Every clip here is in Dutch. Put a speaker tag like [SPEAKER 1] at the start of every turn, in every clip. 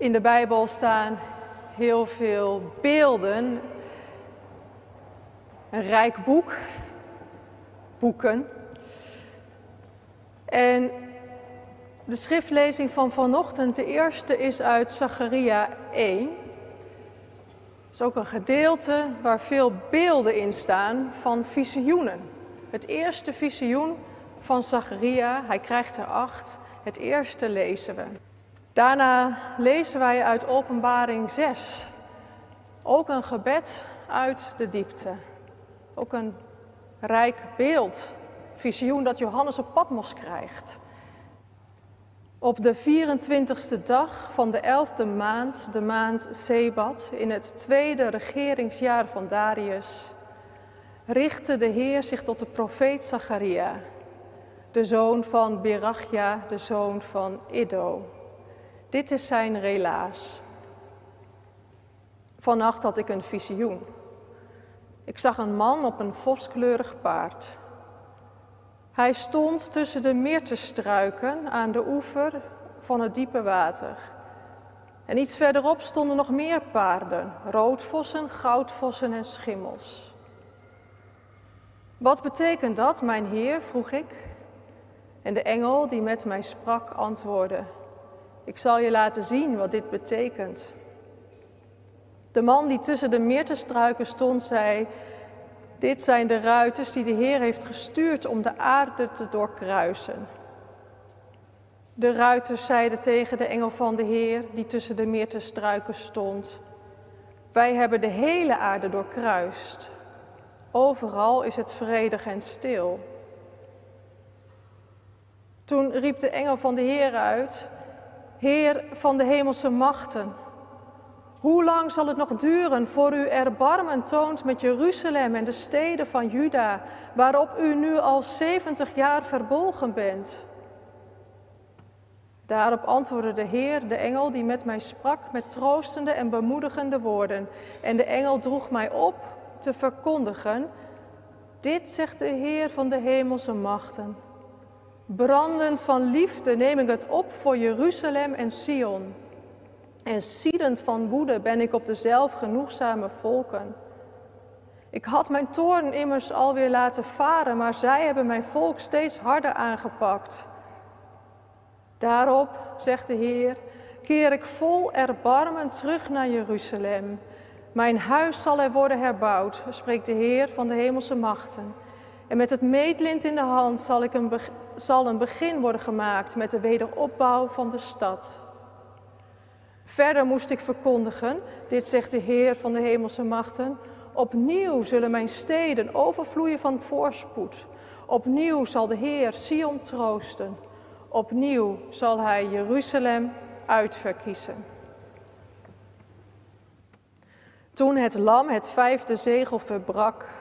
[SPEAKER 1] In de Bijbel staan heel veel beelden. Een rijk boek, boeken. En de schriftlezing van vanochtend, de eerste, is uit Zacharia 1. Het is ook een gedeelte waar veel beelden in staan van visioenen. Het eerste visioen van Zacharia, hij krijgt er acht. Het eerste lezen we. Daarna lezen wij uit Openbaring 6. Ook een gebed uit de diepte. Ook een rijk beeld, visioen dat Johannes op Patmos krijgt. Op de 24ste dag van de 11e maand, de maand Sebat, in het tweede regeringsjaar van Darius, richtte de Heer zich tot de profeet Zacharia, de zoon van Berachia, de zoon van Iddo. Dit is zijn relaas. Vannacht had ik een visioen. Ik zag een man op een voskleurig paard. Hij stond tussen de meertestruiken aan de oever van het diepe water. En iets verderop stonden nog meer paarden, roodvossen, goudvossen en schimmels. Wat betekent dat, mijn heer? vroeg ik. En de engel die met mij sprak antwoordde: Ik zal je laten zien wat dit betekent. De man die tussen de meertestruiken stond, zei: Dit zijn de ruiters die de Heer heeft gestuurd om de aarde te doorkruisen. De ruiters zeiden tegen de engel van de Heer, die tussen de meertestruiken stond: Wij hebben de hele aarde doorkruist. Overal is het vredig en stil. Toen riep de engel van de Heer uit: Heer van de hemelse machten, hoe lang zal het nog duren voor u erbarmen toont met Jeruzalem en de steden van Juda, waarop u nu al 70 jaar verbolgen bent? Daarop antwoordde de Heer, de engel die met mij sprak, met troostende en bemoedigende woorden. En de engel droeg mij op te verkondigen. Dit zegt de Heer van de hemelse machten. Brandend van liefde neem ik het op voor Jeruzalem en Sion. En siedend van woede ben ik op de zelfgenoegzame volken. Ik had mijn toorn immers alweer laten varen, maar zij hebben mijn volk steeds harder aangepakt. Daarop, zegt de Heer, keer ik vol erbarmen terug naar Jeruzalem. Mijn huis zal er worden herbouwd, spreekt de Heer van de hemelse machten. En met het meetlint in de hand zal, ik een, zal een begin worden gemaakt met de wederopbouw van de stad. Verder moest ik verkondigen, dit zegt de Heer van de hemelse machten, opnieuw zullen mijn steden overvloeien van voorspoed. Opnieuw zal de Heer Sion troosten. Opnieuw zal hij Jeruzalem uitverkiezen. Toen het lam het vijfde zegel verbrak,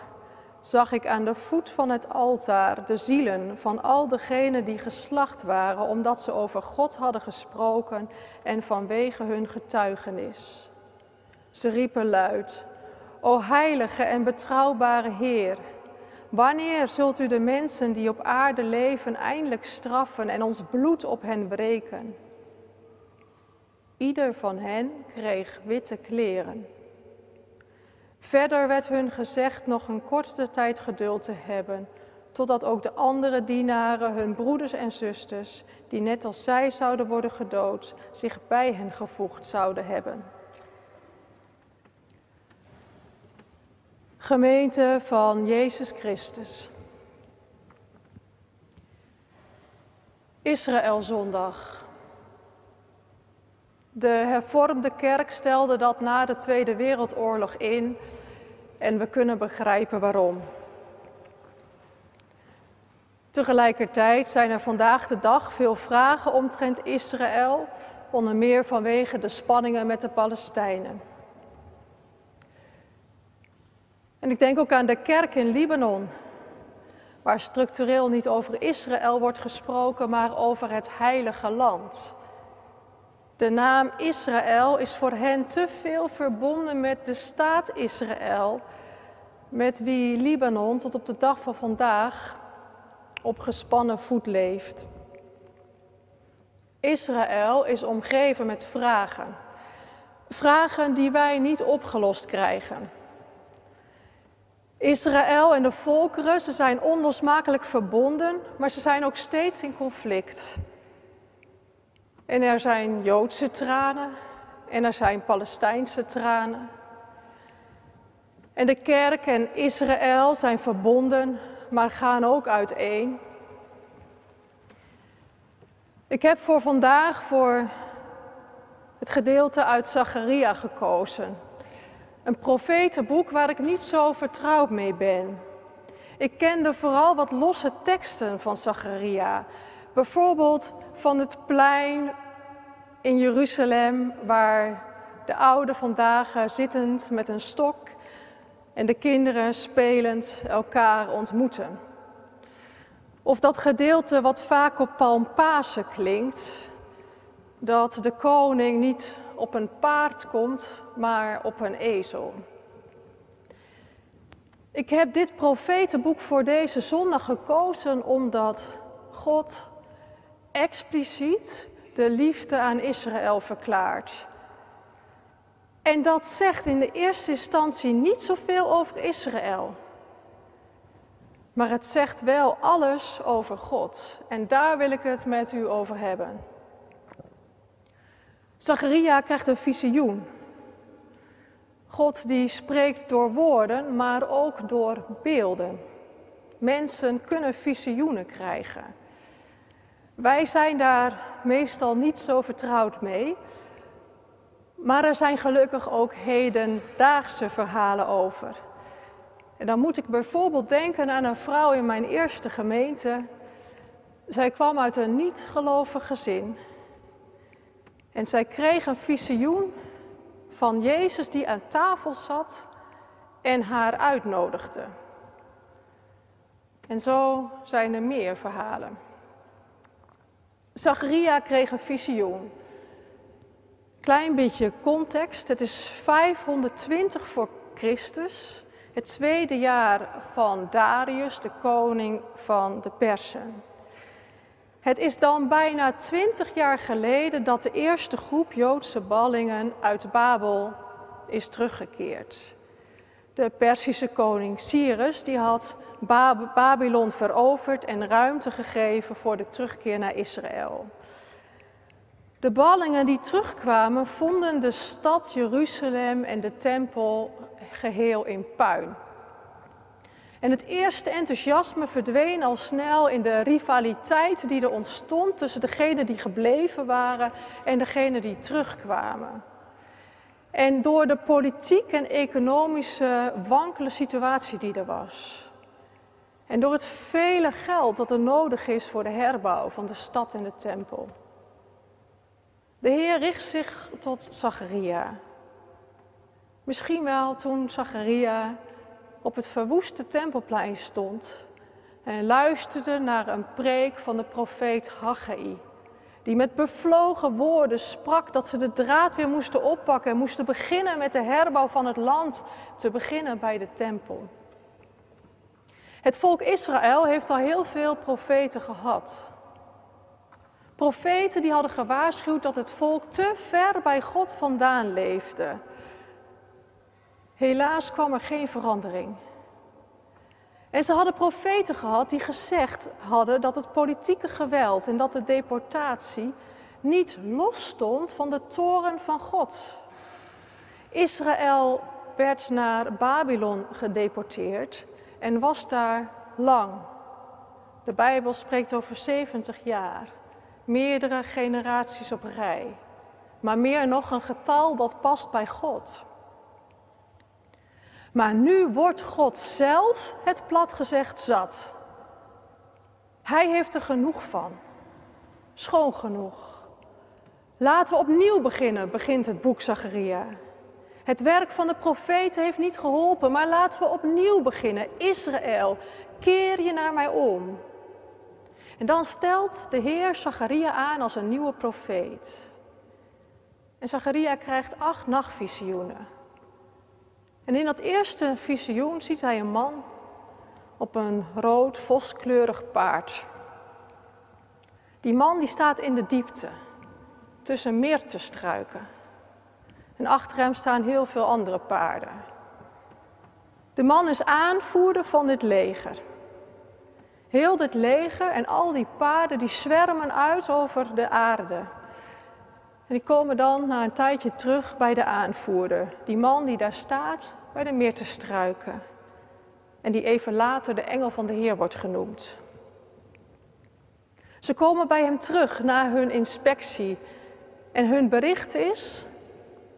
[SPEAKER 1] zag ik aan de voet van het altaar de zielen van al degenen die geslacht waren, omdat ze over God hadden gesproken en vanwege hun getuigenis. Ze riepen luid, O heilige en betrouwbare Heer, wanneer zult u de mensen die op aarde leven eindelijk straffen en ons bloed op hen breken? Ieder van hen kreeg witte kleren. Verder werd hun gezegd nog een korte tijd geduld te hebben, totdat ook de andere dienaren, hun broeders en zusters, die net als zij zouden worden gedood, zich bij hen gevoegd zouden hebben. Gemeente van Jezus Christus. Israëlzondag. De hervormde kerk stelde dat na de Tweede Wereldoorlog in en we kunnen begrijpen waarom. Tegelijkertijd zijn er vandaag de dag veel vragen omtrent Israël, onder meer vanwege de spanningen met de Palestijnen. En ik denk ook aan de kerk in Libanon, waar structureel niet over Israël wordt gesproken, maar over het heilige land. De naam Israël is voor hen te veel verbonden met de staat Israël, met wie Libanon tot op de dag van vandaag op gespannen voet leeft. Israël is omgeven met vragen. Vragen die wij niet opgelost krijgen. Israël en de volkeren, ze zijn onlosmakelijk verbonden, maar ze zijn ook steeds in conflict. En er zijn Joodse tranen en er zijn Palestijnse tranen. En de kerk en Israël zijn verbonden, maar gaan ook uiteen. Ik heb voor vandaag voor het gedeelte uit Zacharia gekozen. Een profetenboek waar ik niet zo vertrouwd mee ben. Ik kende vooral wat losse teksten van Zacharia. Bijvoorbeeld van het plein in Jeruzalem, waar de ouden vandaag zittend met een stok en de kinderen spelend elkaar ontmoeten. Of dat gedeelte wat vaak op Palmpasen klinkt, dat de koning niet op een paard komt, maar op een ezel. Ik heb dit profetenboek voor deze zondag gekozen omdat God expliciet de liefde aan Israël verklaart. En dat zegt in de eerste instantie niet zoveel over Israël. Maar het zegt wel alles over God. En daar wil ik het met u over hebben. Zacharia krijgt een visioen. God die spreekt door woorden, maar ook door beelden. Mensen kunnen visioenen krijgen. Wij zijn daar meestal niet zo vertrouwd mee. Maar er zijn gelukkig ook hedendaagse verhalen over. En dan moet ik bijvoorbeeld denken aan een vrouw in mijn eerste gemeente. Zij kwam uit een niet-gelovig gezin. En zij kreeg een visioen van Jezus die aan tafel zat en haar uitnodigde. En zo zijn er meer verhalen. Zacharia kreeg een visioen. Klein beetje context. Het is 520 voor Christus. Het tweede jaar van Darius, de koning van de Persen. Het is dan bijna twintig jaar geleden dat de eerste groep Joodse ballingen uit Babel is teruggekeerd. De Persische koning Cyrus die had Babylon veroverd en ruimte gegeven voor de terugkeer naar Israël. De ballingen die terugkwamen vonden de stad Jeruzalem en de tempel geheel in puin. En het eerste enthousiasme verdween al snel in de rivaliteit die er ontstond tussen degenen die gebleven waren en degenen die terugkwamen. En door de politiek en economische wankele situatie die er was. En door het vele geld dat er nodig is voor de herbouw van de stad en de tempel. De Heer richt zich tot Zacharia. Misschien wel toen Zacharia op het verwoeste tempelplein stond en luisterde naar een preek van de profeet Haggai, die met bevlogen woorden sprak dat ze de draad weer moesten oppakken en moesten beginnen met de herbouw van het land, te beginnen bij de tempel. Het volk Israël heeft al heel veel profeten gehad. Profeten die hadden gewaarschuwd dat het volk te ver bij God vandaan leefde. Helaas kwam er geen verandering. En ze hadden profeten gehad die gezegd hadden dat het politieke geweld en dat de deportatie niet losstond van de toren van God. Israël werd naar Babylon gedeporteerd en was daar lang. De Bijbel spreekt over 70 jaar, meerdere generaties op rij, maar meer nog een getal dat past bij God. Maar nu wordt God zelf, het plat gezegd, zat. Hij heeft er genoeg van. Schoon genoeg. Laten we opnieuw beginnen, begint het boek Zacharia. Het werk van de profeten heeft niet geholpen, maar laten we opnieuw beginnen. Israël, keer je naar mij om. En dan stelt de Heer Zacharia aan als een nieuwe profeet. En Zacharia krijgt acht nachtvisioenen. En in dat eerste visioen ziet hij een man op een rood, voskleurig paard. Die man die staat in de diepte, tussen meertestruiken. En achter hem staan heel veel andere paarden. De man is aanvoerder van dit leger. Heel dit leger en al die paarden die zwermen uit over de aarde. En die komen dan na een tijdje terug bij de aanvoerder. Die man die daar staat bij de meer te struiken. En die even later de engel van de Heer wordt genoemd. Ze komen bij hem terug na hun inspectie. En hun bericht is: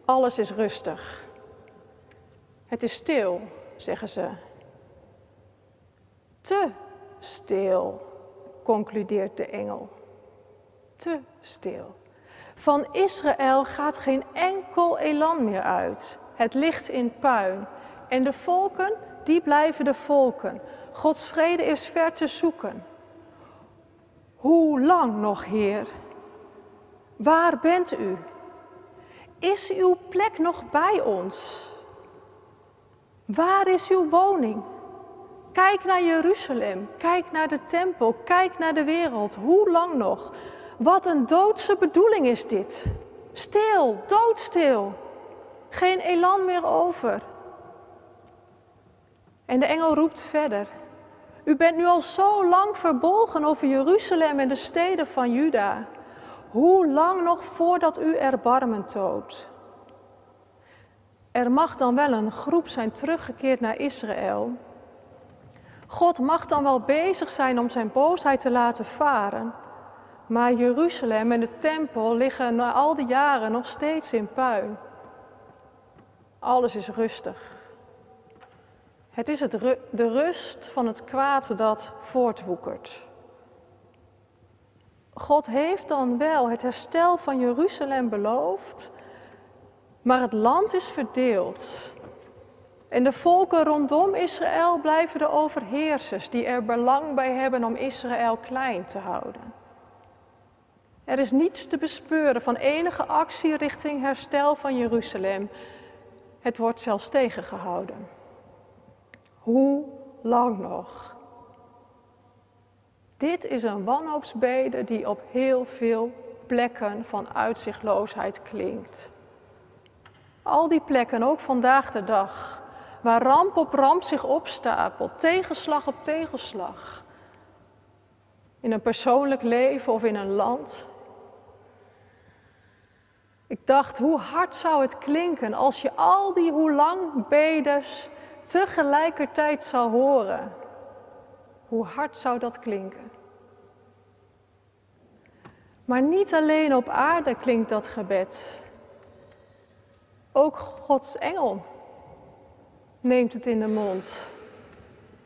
[SPEAKER 1] alles is rustig. Het is stil, zeggen ze. Te stil, concludeert de engel. Te stil. Van Israël gaat geen enkel elan meer uit. Het ligt in puin. En de volken, die blijven de volken. Gods vrede is ver te zoeken. Hoe lang nog, Heer? Waar bent u? Is uw plek nog bij ons? Waar is uw woning? Kijk naar Jeruzalem, kijk naar de tempel, kijk naar de wereld. Hoe lang nog? Wat een doodse bedoeling is dit. Stil, doodstil. Geen elan meer over. En de engel roept verder. U bent nu al zo lang verbolgen over Jeruzalem en de steden van Juda. Hoe lang nog voordat u erbarmen toont? Er mag dan wel een groep zijn teruggekeerd naar Israël. God mag dan wel bezig zijn om zijn boosheid te laten varen. Maar Jeruzalem en de tempel liggen na al die jaren nog steeds in puin. Alles is rustig. Het is het de rust van het kwaad dat voortwoekert. God heeft dan wel het herstel van Jeruzalem beloofd, maar het land is verdeeld. En de volken rondom Israël blijven de overheersers die er belang bij hebben om Israël klein te houden. Er is niets te bespeuren van enige actie richting herstel van Jeruzalem. Het wordt zelfs tegengehouden. Hoe lang nog? Dit is een wanhoopsbede die op heel veel plekken van uitzichtloosheid klinkt. Al die plekken, ook vandaag de dag, waar ramp op ramp zich opstapelt, tegenslag op tegenslag. In een persoonlijk leven of in een land. Ik dacht, hoe hard zou het klinken als je al die hoe lang beders tegelijkertijd zou horen. Hoe hard zou dat klinken? Maar niet alleen op aarde klinkt dat gebed. Ook Gods engel neemt het in de mond.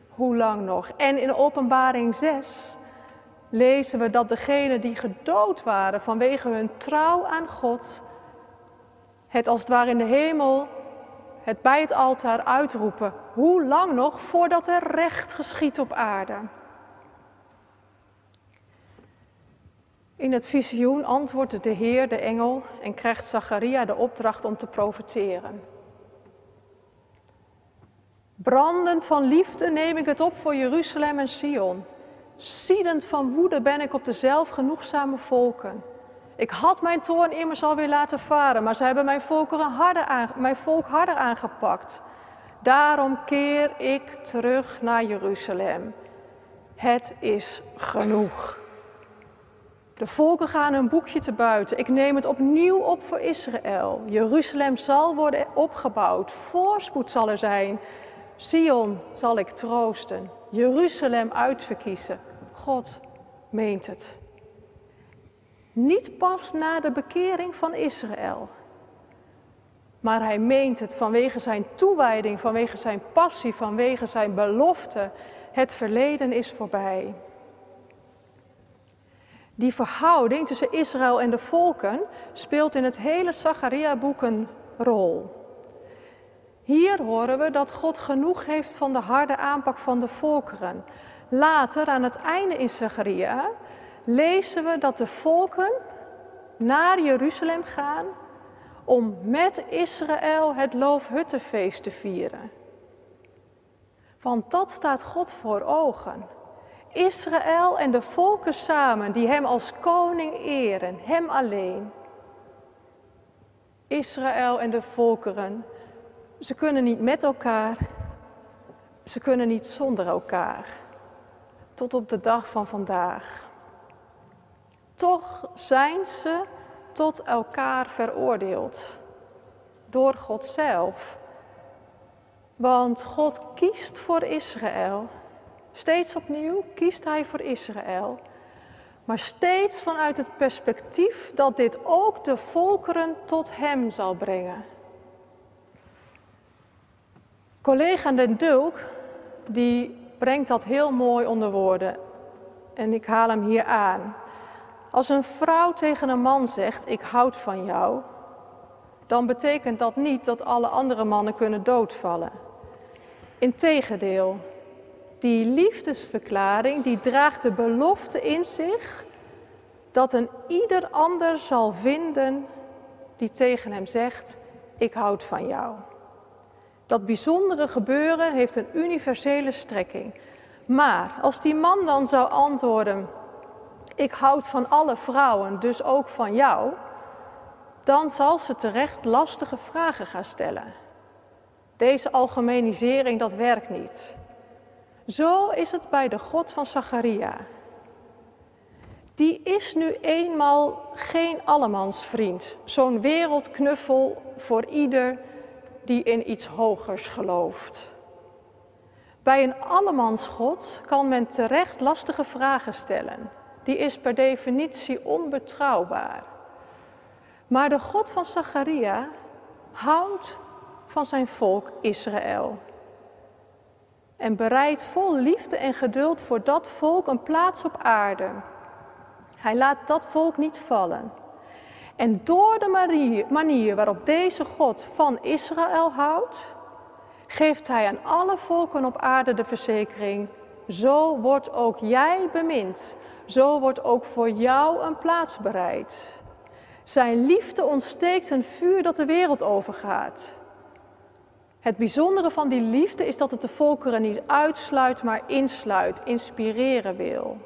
[SPEAKER 1] Hoe lang nog? En in Openbaring 6 lezen we dat degenen die gedood waren vanwege hun trouw aan God, het als het ware in de hemel, het bij het altaar uitroepen. Hoe lang nog voordat er recht geschiet op aarde? In het visioen antwoordt de Heer, de engel, en krijgt Zacharia de opdracht om te profeteren. Brandend van liefde neem ik het op voor Jeruzalem en Sion. Siedend van woede ben ik op de zelfgenoegzame volken. Ik had mijn toorn immers alweer laten varen, maar ze hebben mijn, harder aan, mijn volk harder aangepakt. Daarom keer ik terug naar Jeruzalem. Het is genoeg. De volken gaan hun boekje te buiten. Ik neem het opnieuw op voor Israël. Jeruzalem zal worden opgebouwd. Voorspoed zal er zijn. Sion zal ik troosten. Jeruzalem uitverkiezen. God meent het. Niet pas na de bekering van Israël. Maar hij meent het vanwege zijn toewijding, vanwege zijn passie, vanwege zijn belofte. Het verleden is voorbij. Die verhouding tussen Israël en de volken speelt in het hele Zacharia-boek een rol. Hier horen we dat God genoeg heeft van de harde aanpak van de volkeren. Later, aan het einde in Zacharia, lezen we dat de volken naar Jeruzalem gaan om met Israël het Loofhuttenfeest te vieren. Want dat staat God voor ogen. Israël en de volken samen die Hem als koning eren, Hem alleen. Israël en de volkeren, ze kunnen niet met elkaar, ze kunnen niet zonder elkaar. Tot op de dag van vandaag. Toch zijn ze tot elkaar veroordeeld. Door God zelf. Want God kiest voor Israël. Steeds opnieuw kiest Hij voor Israël. Maar steeds vanuit het perspectief dat dit ook de volkeren tot Hem zal brengen. Collega Den Dulk, die brengt dat heel mooi onder woorden. En ik haal hem hier aan. Als een vrouw tegen een man zegt: Ik houd van jou, dan betekent dat niet dat alle andere mannen kunnen doodvallen. Integendeel, die liefdesverklaring die draagt de belofte in zich dat een ieder ander zal vinden die tegen hem zegt: Ik houd van jou. Dat bijzondere gebeuren heeft een universele strekking. Maar als die man dan zou antwoorden: Ik houd van alle vrouwen, dus ook van jou, dan zal ze terecht lastige vragen gaan stellen. Deze algemenisering, dat werkt niet. Zo is het bij de God van Zacharia. Die is nu eenmaal geen allemansvriend, zo'n wereldknuffel voor ieder die in iets hogers gelooft. Bij een allemansgod kan men terecht lastige vragen stellen. Die is per definitie onbetrouwbaar. Maar de God van Zacharia houdt van zijn volk Israël. En bereidt vol liefde en geduld voor dat volk een plaats op aarde. Hij laat dat volk niet vallen. En door de manier waarop deze God van Israël houdt, geeft hij aan alle volken op aarde de verzekering, zo wordt ook jij bemind, zo wordt ook voor jou een plaats bereid. Zijn liefde ontsteekt een vuur dat de wereld overgaat. Het bijzondere van die liefde is dat het de volkeren niet uitsluit, maar insluit, inspireren wil.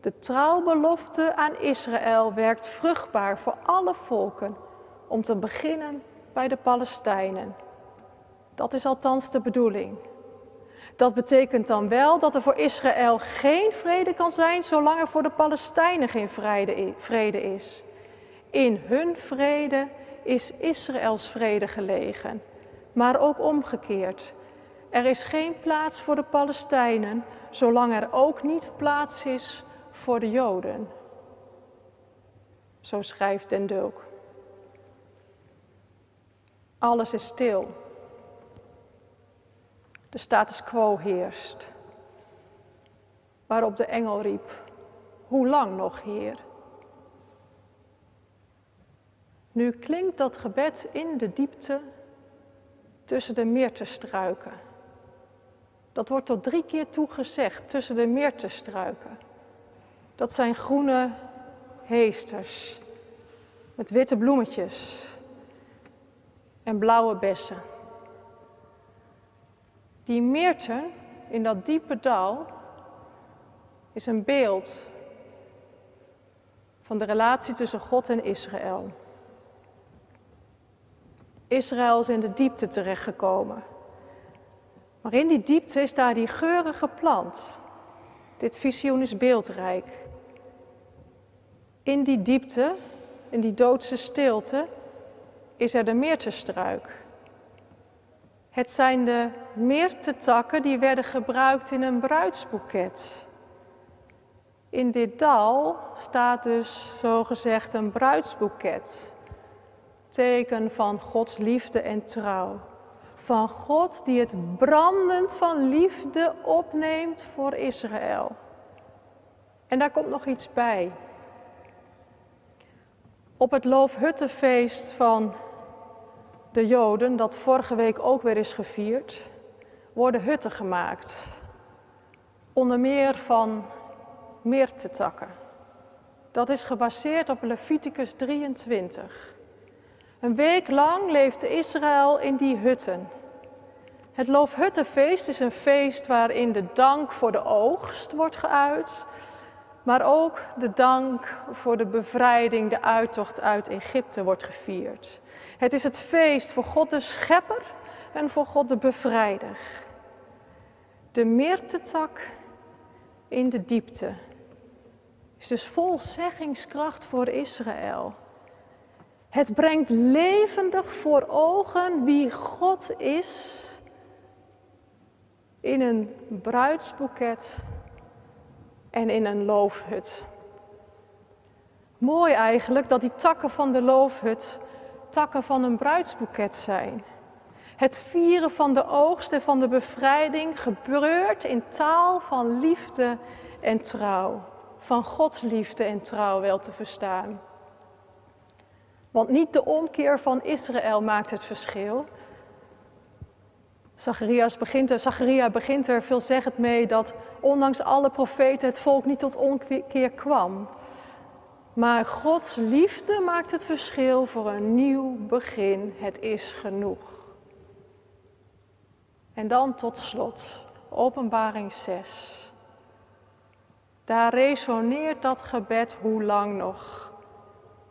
[SPEAKER 1] De trouwbelofte aan Israël werkt vruchtbaar voor alle volken, om te beginnen bij de Palestijnen. Dat is althans de bedoeling. Dat betekent dan wel dat er voor Israël geen vrede kan zijn zolang er voor de Palestijnen geen vrede is. In hun vrede is Israëls vrede gelegen, maar ook omgekeerd. Er is geen plaats voor de Palestijnen zolang er ook niet plaats is voor de Joden. Zo schrijft Den. Alles is stil. De status quo heerst. Waarop de engel riep: Hoe lang nog, Heer? Nu klinkt dat gebed in de diepte tussen de meertestruiken. Dat wordt tot drie keer toe gezegd, tussen de meertestruiken. Dat zijn groene heesters met witte bloemetjes en blauwe bessen. Die meerten in dat diepe dal is een beeld van de relatie tussen God en Israël. Israël is in de diepte terechtgekomen. Maar in die diepte is daar die geurige plant. Dit visioen is beeldrijk. In die diepte, in die doodse stilte, is er de meertestruik. Het zijn de meertetakken die werden gebruikt in een bruidsboeket. In dit dal staat dus zogezegd een bruidsboeket. Teken van Gods liefde en trouw. Van God die het brandend van liefde opneemt voor Israël. En daar komt nog iets bij. Op het Loofhuttenfeest van de Joden, dat vorige week ook weer is gevierd, worden hutten gemaakt. Onder meer van meertetakken. Dat is gebaseerd op Leviticus 23. Een week lang leefde Israël in die hutten. Het Loofhuttenfeest is een feest waarin de dank voor de oogst wordt geuit, maar ook de dank voor de bevrijding, de uittocht uit Egypte wordt gevierd. Het is het feest voor God de Schepper en voor God de Bevrijder. De meertetak in de diepte is dus vol zeggingskracht voor Israël. Het brengt levendig voor ogen wie God is in een bruidsboeket en in een loofhut. Mooi eigenlijk dat die takken van de loofhut takken van een bruidsboeket zijn. Het vieren van de oogst en van de bevrijding gebeurt in taal van liefde en trouw. Van Gods liefde en trouw wel te verstaan. Want niet de omkeer van Israël maakt het verschil. Zacharias begint er, Zacharia begint er veelzeggend mee dat ondanks alle profeten het volk niet tot omkeer kwam. Maar Gods liefde maakt het verschil voor een nieuw begin. Het is genoeg. En dan tot slot, Openbaring 6. Daar resoneert dat gebed hoe lang nog.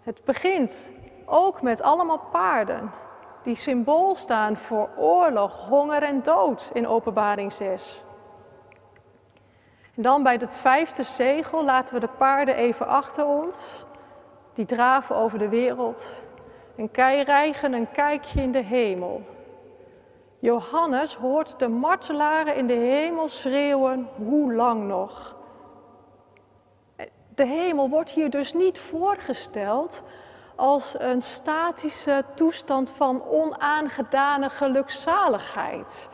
[SPEAKER 1] Het begint ook met allemaal paarden die symbool staan voor oorlog, honger en dood in Openbaring 6. Dan bij het vijfde zegel laten we de paarden even achter ons. Die draven over de wereld en krijgen een kijkje in de hemel. Johannes hoort de martelaren in de hemel schreeuwen, hoe lang nog? De hemel wordt hier dus niet voorgesteld als een statische toestand van onaangedane gelukzaligheid.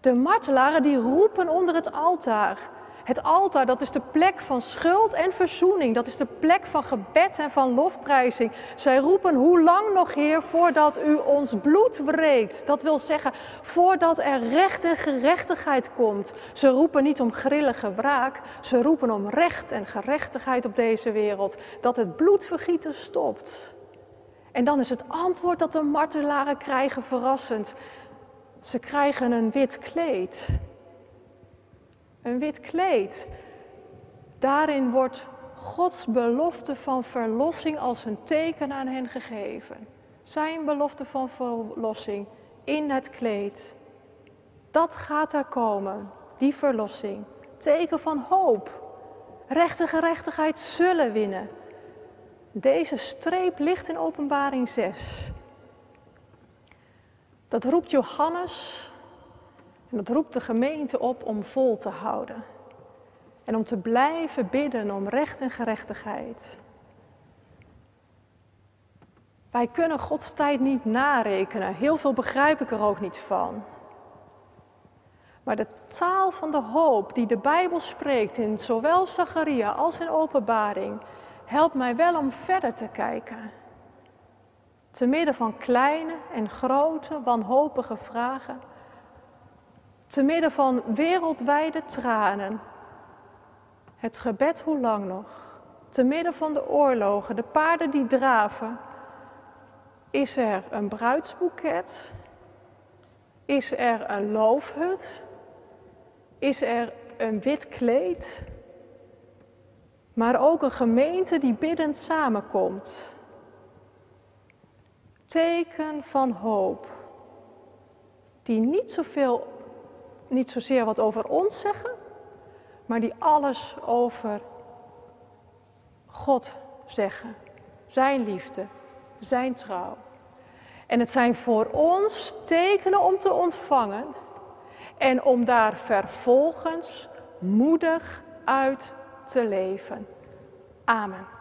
[SPEAKER 1] De martelaren die roepen onder het altaar. Het altaar, dat is de plek van schuld en verzoening. Dat is de plek van gebed en van lofprijzing. Zij roepen, hoe lang nog, Heer, voordat u ons bloed wreekt? Dat wil zeggen, voordat er recht en gerechtigheid komt. Ze roepen niet om grillige wraak, ze roepen om recht en gerechtigheid op deze wereld. Dat het bloedvergieten stopt. En dan is het antwoord dat de martelaren krijgen verrassend. Ze krijgen een wit kleed. Een wit kleed. Daarin wordt Gods belofte van verlossing als een teken aan hen gegeven. Zijn belofte van verlossing in het kleed. Dat gaat er komen, die verlossing. Teken van hoop. Recht gerechtigheid zullen winnen. Deze streep ligt in Openbaring 6. Dat roept Johannes en dat roept de gemeente op om vol te houden. En om te blijven bidden om recht en gerechtigheid. Wij kunnen Gods tijd niet narekenen. Heel veel begrijp ik er ook niet van. Maar de taal van de hoop die de Bijbel spreekt in zowel Zacharia als in Openbaring helpt mij wel om verder te kijken. Te midden van kleine en grote wanhopige vragen te midden van wereldwijde tranen. Het gebed hoe lang nog? Te midden van de oorlogen, de paarden die draven. Is er een bruidsboeket? Is er een loofhut? Is er een wit kleed? Maar ook een gemeente die biddend samenkomt. Teken van hoop. Die niet zoveel niet zozeer wat over ons zeggen, maar die alles over God zeggen. Zijn liefde, zijn trouw. En het zijn voor ons tekenen om te ontvangen en om daar vervolgens moedig uit te leven. Amen.